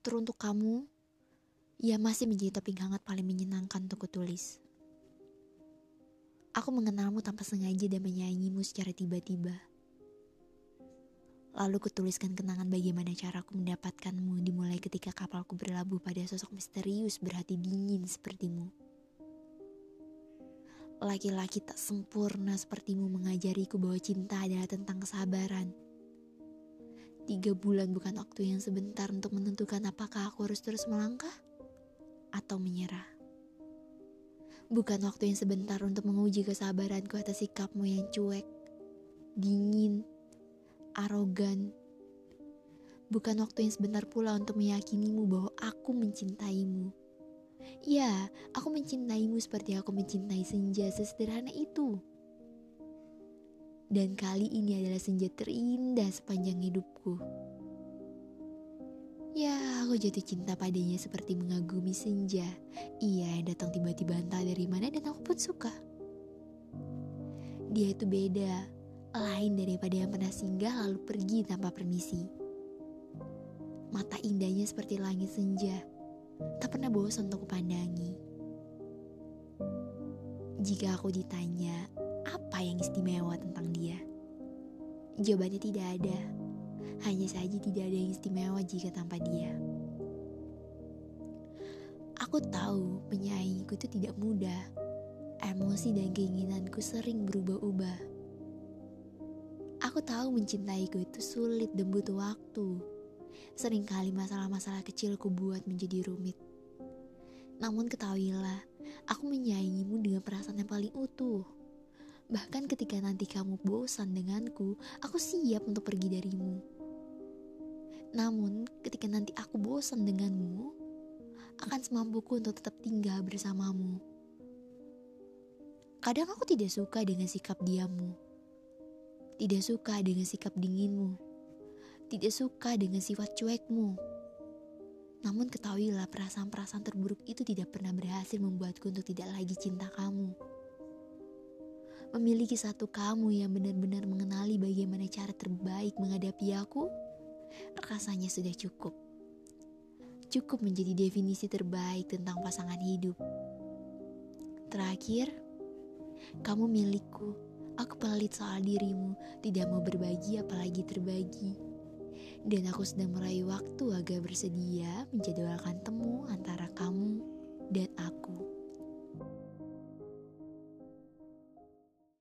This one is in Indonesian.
Teruntuk kamu, ia masih menjadi topik hangat paling menyenangkan untuk kutulis. Aku mengenalmu tanpa sengaja dan menyayangimu secara tiba-tiba. Lalu kutuliskan kenangan bagaimana caraku mendapatkanmu dimulai ketika kapalku berlabuh pada sosok misterius berhati dingin sepertimu. Laki-laki tak sempurna sepertimu mengajariku bahwa cinta adalah tentang kesabaran. Tiga bulan bukan waktu yang sebentar untuk menentukan apakah aku harus terus melangkah atau menyerah. Bukan waktu yang sebentar untuk menguji kesabaranku atas sikapmu yang cuek, dingin, arogan. Bukan waktu yang sebentar pula untuk meyakinimu bahwa aku mencintaimu. Ya, aku mencintaimu seperti aku mencintai senja sesederhana itu. Dan kali ini adalah senja terindah sepanjang hidupku. Ya, aku jatuh cinta padanya seperti mengagumi senja. Ia datang tiba-tiba entah dari mana dan aku pun suka. Dia itu beda, lain daripada yang pernah singgah lalu pergi tanpa permisi. Mata indahnya seperti langit senja, tak pernah bosan untuk kupandangi. Jika aku ditanya, apa yang istimewa tentang dia? Jawabannya tidak ada hanya saja tidak ada yang istimewa jika tanpa dia. Aku tahu menyayangiku itu tidak mudah. Emosi dan keinginanku sering berubah-ubah. Aku tahu mencintaiku itu sulit dan butuh waktu. Seringkali masalah-masalah kecilku buat menjadi rumit. Namun ketahuilah, aku menyayangimu dengan perasaan yang paling utuh. Bahkan ketika nanti kamu bosan denganku, aku siap untuk pergi darimu. Namun, ketika nanti aku bosan denganmu, akan semampuku untuk tetap tinggal bersamamu. Kadang aku tidak suka dengan sikap diammu, tidak suka dengan sikap dinginmu, tidak suka dengan sifat cuekmu. Namun ketahuilah perasaan-perasaan terburuk itu tidak pernah berhasil membuatku untuk tidak lagi cinta kamu. Memiliki satu kamu yang benar-benar mengenali bagaimana cara terbaik menghadapi aku, rasanya sudah cukup. Cukup menjadi definisi terbaik tentang pasangan hidup. Terakhir, kamu milikku. Aku pelit soal dirimu, tidak mau berbagi apalagi terbagi. Dan aku sedang meraih waktu agar bersedia menjadwalkan temu antara kamu dan aku.